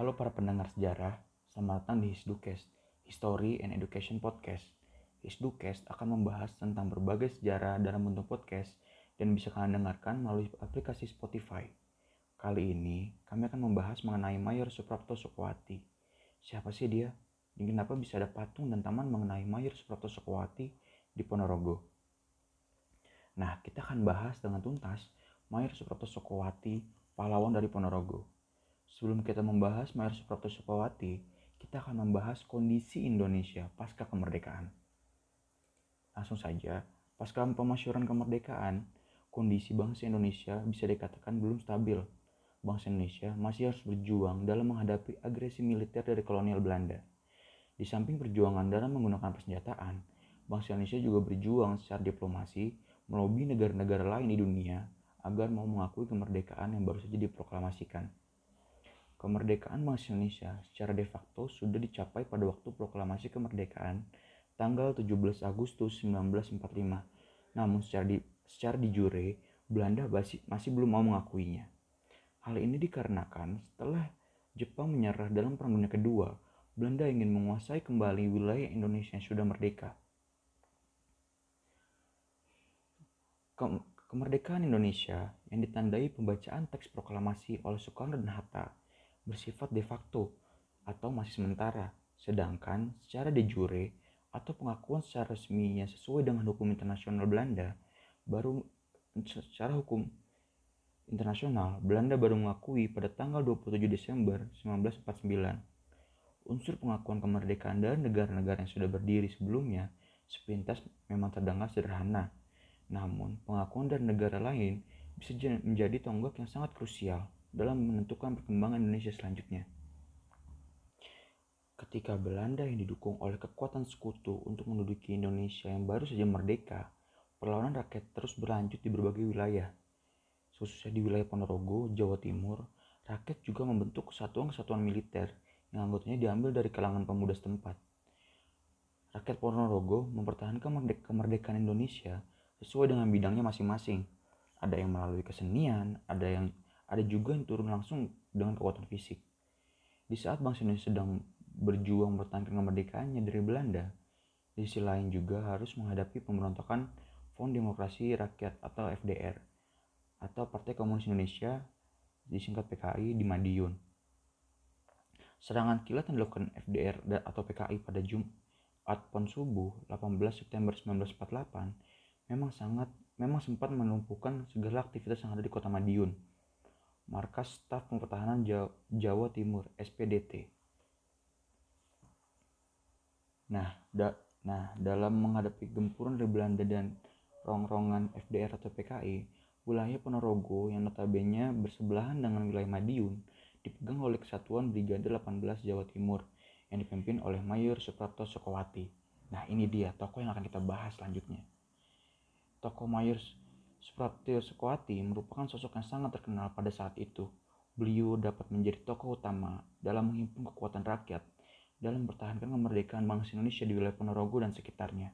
Halo para pendengar sejarah, selamat datang di Hisdukes, History and Education Podcast. Hisdukes akan membahas tentang berbagai sejarah dalam bentuk podcast dan bisa kalian dengarkan melalui aplikasi Spotify. Kali ini, kami akan membahas mengenai Mayor Suprapto Sukowati. Siapa sih dia? Dan kenapa bisa ada patung dan taman mengenai Mayor Suprapto Sukowati di Ponorogo? Nah, kita akan bahas dengan tuntas Mayor Suprapto Sukowati, pahlawan dari Ponorogo. Sebelum kita membahas Mayor Suprapto Sukawati, kita akan membahas kondisi Indonesia pasca kemerdekaan. Langsung saja, pasca pemasyuran kemerdekaan, kondisi bangsa Indonesia bisa dikatakan belum stabil. Bangsa Indonesia masih harus berjuang dalam menghadapi agresi militer dari kolonial Belanda. Di samping perjuangan dalam menggunakan persenjataan, bangsa Indonesia juga berjuang secara diplomasi melobi negara-negara lain di dunia agar mau mengakui kemerdekaan yang baru saja diproklamasikan. Kemerdekaan bangsa Indonesia secara de facto sudah dicapai pada waktu proklamasi kemerdekaan tanggal 17 Agustus 1945. Namun secara di, secara di jure, Belanda masih, masih belum mau mengakuinya. Hal ini dikarenakan setelah Jepang menyerah dalam Perang Dunia Kedua, Belanda ingin menguasai kembali wilayah Indonesia yang sudah merdeka. Kemerdekaan Indonesia yang ditandai pembacaan teks proklamasi oleh Soekarno dan Hatta bersifat de facto atau masih sementara, sedangkan secara de jure atau pengakuan secara resminya sesuai dengan hukum internasional Belanda baru secara hukum internasional Belanda baru mengakui pada tanggal 27 Desember 1949. Unsur pengakuan kemerdekaan dari negara-negara yang sudah berdiri sebelumnya sepintas memang terdengar sederhana. Namun, pengakuan dari negara lain bisa menjadi tonggak yang sangat krusial dalam menentukan perkembangan Indonesia selanjutnya. Ketika Belanda yang didukung oleh kekuatan sekutu untuk menduduki Indonesia yang baru saja merdeka, perlawanan rakyat terus berlanjut di berbagai wilayah. Khususnya di wilayah Ponorogo, Jawa Timur, rakyat juga membentuk kesatuan-kesatuan militer yang anggotanya diambil dari kalangan pemuda setempat. Rakyat Ponorogo mempertahankan kemerdekaan Indonesia sesuai dengan bidangnya masing-masing. Ada yang melalui kesenian, ada yang ada juga yang turun langsung dengan kekuatan fisik. Di saat bangsa Indonesia sedang berjuang mempertahankan kemerdekaannya dari Belanda, di sisi lain juga harus menghadapi pemberontakan Front Demokrasi Rakyat atau FDR atau Partai Komunis Indonesia disingkat PKI di Madiun. Serangan kilat yang dilakukan FDR atau PKI pada Jumat pon subuh 18 September 1948 memang sangat memang sempat menumpukan segala aktivitas yang ada di kota Madiun Markas Staf Pertahanan Jawa Timur (SPDT). Nah, da, nah dalam menghadapi gempuran dari Belanda dan rongrongan FDR atau PKI, wilayah Ponorogo yang notabene bersebelahan dengan wilayah Madiun dipegang oleh Kesatuan Brigade 18 Jawa Timur yang dipimpin oleh Mayor Suprapto Sokowati. Nah, ini dia tokoh yang akan kita bahas selanjutnya. Tokoh Mayor Suprapto Sukawati merupakan sosok yang sangat terkenal pada saat itu. Beliau dapat menjadi tokoh utama dalam menghimpun kekuatan rakyat dalam mempertahankan kemerdekaan bangsa Indonesia di wilayah Ponorogo dan sekitarnya.